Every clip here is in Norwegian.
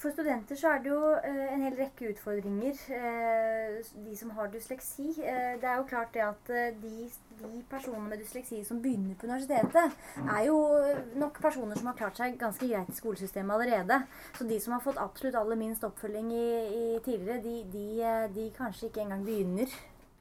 For studenter så er det jo eh, en hel rekke utfordringer. Eh, de som har dysleksi. Eh, det er jo klart det at de, de personene med dysleksi som begynner på universitetet, er jo nok personer som har klart seg ganske greit i skolesystemet allerede. Så de som har fått absolutt aller minst oppfølging i, i tidligere, de, de, de kanskje ikke engang begynner.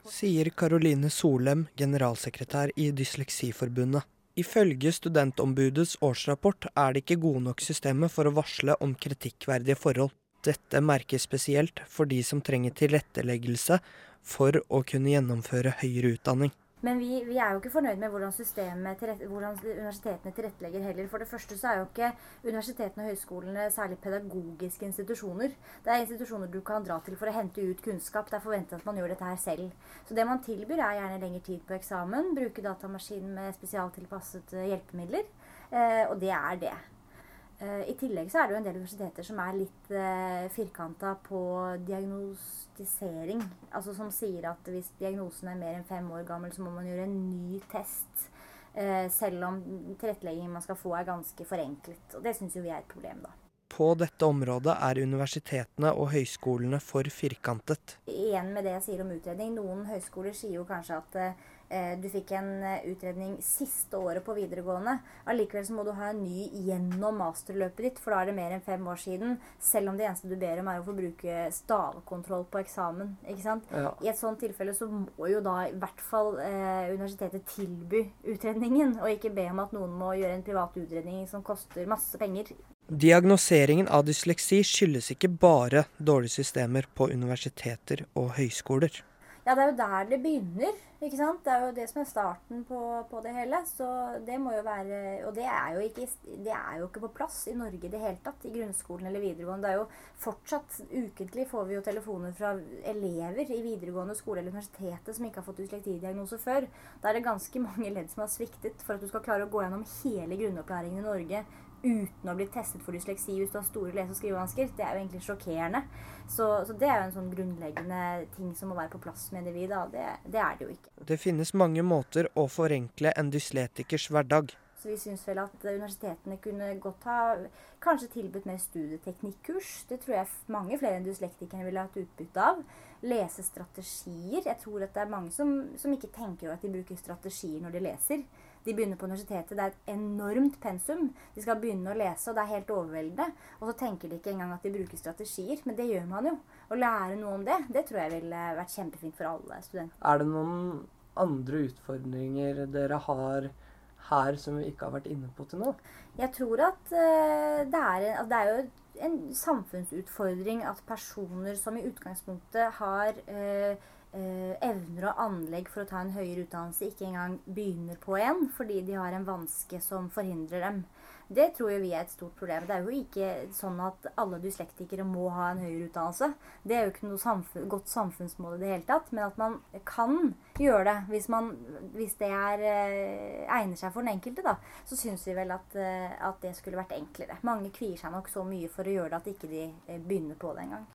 Sier Karoline Solem, generalsekretær i Dysleksiforbundet. Ifølge Studentombudets årsrapport er det ikke gode nok systemer for å varsle om kritikkverdige forhold. Dette merkes spesielt for de som trenger tilretteleggelse for å kunne gjennomføre høyere utdanning. Men vi, vi, er jo ikke fornøyd med hvordan, tilrett, hvordan universitetene tilrettelegger heller. For det første så er jo ikke universitetene og høyskolene særlig pedagogiske institusjoner. Det er institusjoner du kan dra til for å hente ut kunnskap. Det er forventet at man gjør dette her selv. Så det man tilbyr er gjerne lengre tid på eksamen, bruke datamaskinen med spesialtilpassede hjelpemidler. Eh, og det er det. Eh, I tillegg så er det jo en del universiteter som er litt eh, firkanta på diagnostisering. Altså som sier at hvis diagnosen er mer enn fem år gammel, så må man gjøre en ny test. Eh, selv om tilretteleggingen man skal få er ganske forenklet. Og det syns jo vi er et problem, da. På dette området er universitetene og høyskolene for firkantet. Igjen med det jeg sier om utredning. Noen høyskoler sier jo kanskje at eh, du fikk en eh, utredning siste året på videregående. Allikevel så må du ha en ny gjennom masterløpet ditt, for da er det mer enn fem år siden. Selv om det eneste du ber om er å få bruke stavekontroll på eksamen. ikke sant? Ja. I et sånt tilfelle så må jo da i hvert fall eh, universitetet tilby utredningen, og ikke be om at noen må gjøre en privat utredning som koster masse penger. Diagnoseringen av dysleksi skyldes ikke bare dårlige systemer på universiteter og høyskoler. Ja, det er jo der det begynner. ikke sant? Det er jo det som er starten på, på det hele. Så det må jo være Og det er, jo ikke, det er jo ikke på plass i Norge i det hele tatt. I grunnskolen eller videregående. Det er jo fortsatt ukentlig får vi jo telefoner fra elever i videregående skole eller universitetet som ikke har fått dyslektidiagnose før. Da er det ganske mange ledd som har sviktet for at du skal klare å gå gjennom hele grunnopplæringen i Norge uten å bli testet for dysleksi hvis du har store lese- og skrivevansker. Det er jo egentlig sjokkerende. Så, så, det er jo en sånn grunnleggende ting som må være på plass, mener vi. da. Det, det er det jo ikke. Det finnes mange måter å forenkle en dysletikers hverdag. Så vi syns vel at universitetene kunne godt ha kanskje tilbudt mer studieteknikkurs. Det tror jeg mange flere enn dyslektikerne ville hatt utbytte av. Lese strategier. Jeg tror at det er mange som, som ikke tenker over at de bruker strategier når de leser. De begynner på universitetet. Det er et enormt pensum. De skal begynne å lese, og det er helt overveldende. Og så tenker de ikke engang at de bruker strategier. Men det gjør man jo. Å lære noe om det, det tror jeg ville vært kjempefint for alle studenter. Er det noen andre utfordringer dere har her som vi ikke har vært inne på til nå? Jeg tror at uh, det, er altså det er jo en samfunnsutfordring at personer som i utgangspunktet har uh, eh, evner og anlegg for å ta en høyere utdannelse, ikke engang begynner på en fordi de har en vanske som forhindrer dem. Det tror vi er et stort problem. Det er jo ikke sånn at alle dyslektikere må ha en høyere utdannelse. Det er jo ikke noe samfunn, godt samfunnsmål i det hele tatt. Men at man kan gjøre det hvis, man, hvis det er, eh, egner seg for den enkelte, da, så syns vi vel at, eh, at, det skulle vært enklere. Mange kvier seg nok så mye for å gjøre det at ikke de eh, begynner på det engang.